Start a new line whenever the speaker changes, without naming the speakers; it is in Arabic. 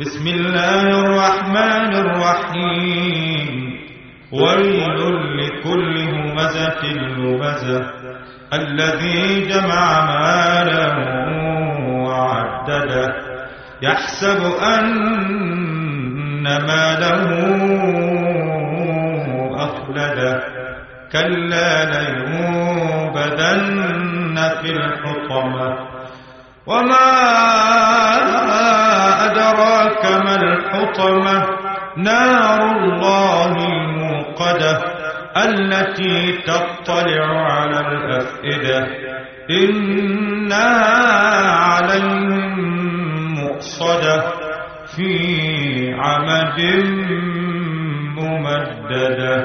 بسم الله الرحمن الرحيم. ويل لكل همزة لمزة الذي جمع مالا وعدده. يحسب أن ماله أخلده. كلا لينبذن في الحطمة. وما الحطمة نار الله الموقدة التي تطلع على الأفئدة. إنها عليهم مؤصدة في عمد ممددة.